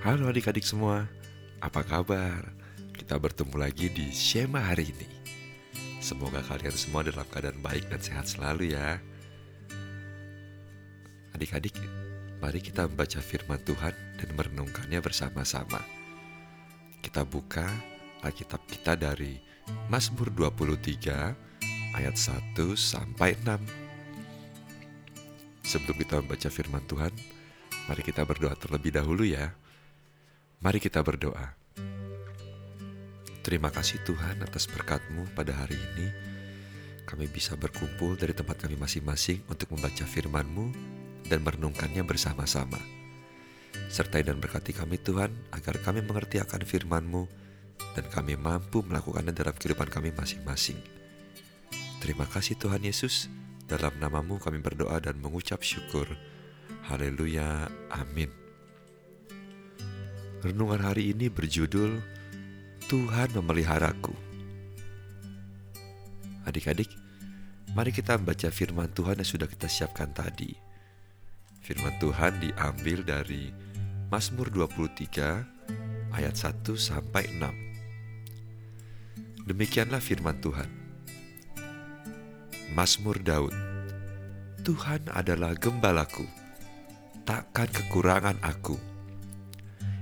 Halo adik-adik semua, apa kabar? Kita bertemu lagi di Shema hari ini. Semoga kalian semua dalam keadaan baik dan sehat selalu ya. Adik-adik, mari kita membaca firman Tuhan dan merenungkannya bersama-sama. Kita buka Alkitab kita dari Mazmur 23 ayat 1 sampai 6. Sebelum kita membaca firman Tuhan, mari kita berdoa terlebih dahulu ya. Mari kita berdoa. Terima kasih Tuhan atas berkat-Mu pada hari ini. Kami bisa berkumpul dari tempat kami masing-masing untuk membaca firman-Mu dan merenungkannya bersama-sama. Sertai dan berkati kami Tuhan agar kami mengerti akan firman-Mu dan kami mampu melakukannya dalam kehidupan kami masing-masing. Terima kasih Tuhan Yesus, dalam namamu kami berdoa dan mengucap syukur. Haleluya, amin. Renungan hari ini berjudul Tuhan memeliharaku. Adik-adik, mari kita membaca firman Tuhan yang sudah kita siapkan tadi. Firman Tuhan diambil dari Mazmur 23 ayat 1 sampai 6. Demikianlah firman Tuhan. Mazmur Daud Tuhan adalah gembalaku, takkan kekurangan aku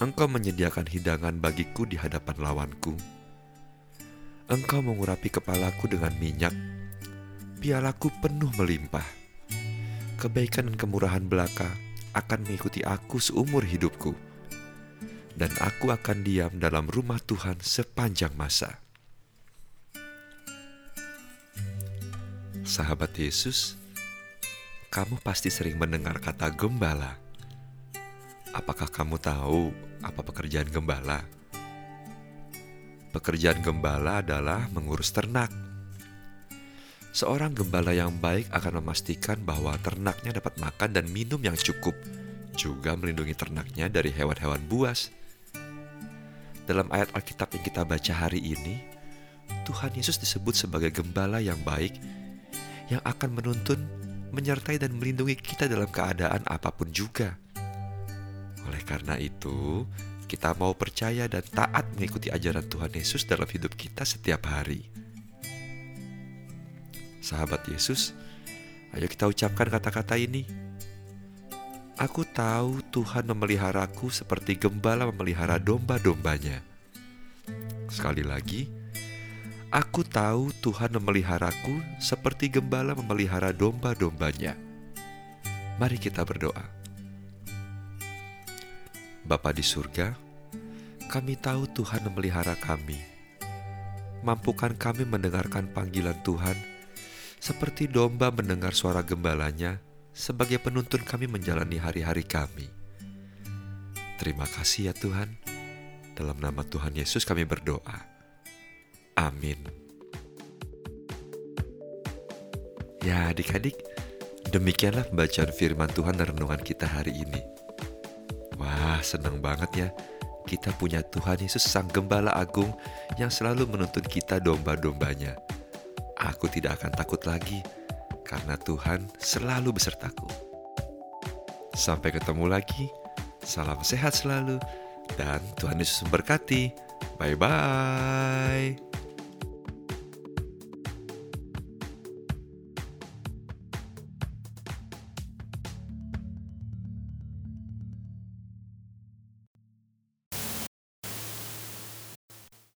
Engkau menyediakan hidangan bagiku di hadapan lawanku. Engkau mengurapi kepalaku dengan minyak, pialaku penuh melimpah. Kebaikan dan kemurahan belaka akan mengikuti aku seumur hidupku, dan aku akan diam dalam rumah Tuhan sepanjang masa. Sahabat Yesus, kamu pasti sering mendengar kata gembala. Apakah kamu tahu apa pekerjaan gembala? Pekerjaan gembala adalah mengurus ternak. Seorang gembala yang baik akan memastikan bahwa ternaknya dapat makan dan minum yang cukup, juga melindungi ternaknya dari hewan-hewan buas. Dalam ayat Alkitab yang kita baca hari ini, Tuhan Yesus disebut sebagai gembala yang baik yang akan menuntun, menyertai dan melindungi kita dalam keadaan apa pun juga. Oleh karena itu, kita mau percaya dan taat mengikuti ajaran Tuhan Yesus dalam hidup kita setiap hari. Sahabat Yesus, ayo kita ucapkan kata-kata ini. Aku tahu Tuhan memeliharaku seperti gembala memelihara domba-dombanya. Sekali lagi, aku tahu Tuhan memeliharaku seperti gembala memelihara domba-dombanya. Mari kita berdoa. Bapa di surga, kami tahu Tuhan memelihara kami. Mampukan kami mendengarkan panggilan Tuhan, seperti domba mendengar suara gembalanya, sebagai penuntun kami menjalani hari-hari kami. Terima kasih ya Tuhan. Dalam nama Tuhan Yesus kami berdoa. Amin. Ya adik-adik, demikianlah pembacaan firman Tuhan dan renungan kita hari ini. Wah, senang banget ya. Kita punya Tuhan Yesus Sang Gembala Agung yang selalu menuntun kita domba-dombanya. Aku tidak akan takut lagi, karena Tuhan selalu besertaku. Sampai ketemu lagi, salam sehat selalu, dan Tuhan Yesus memberkati. Bye-bye.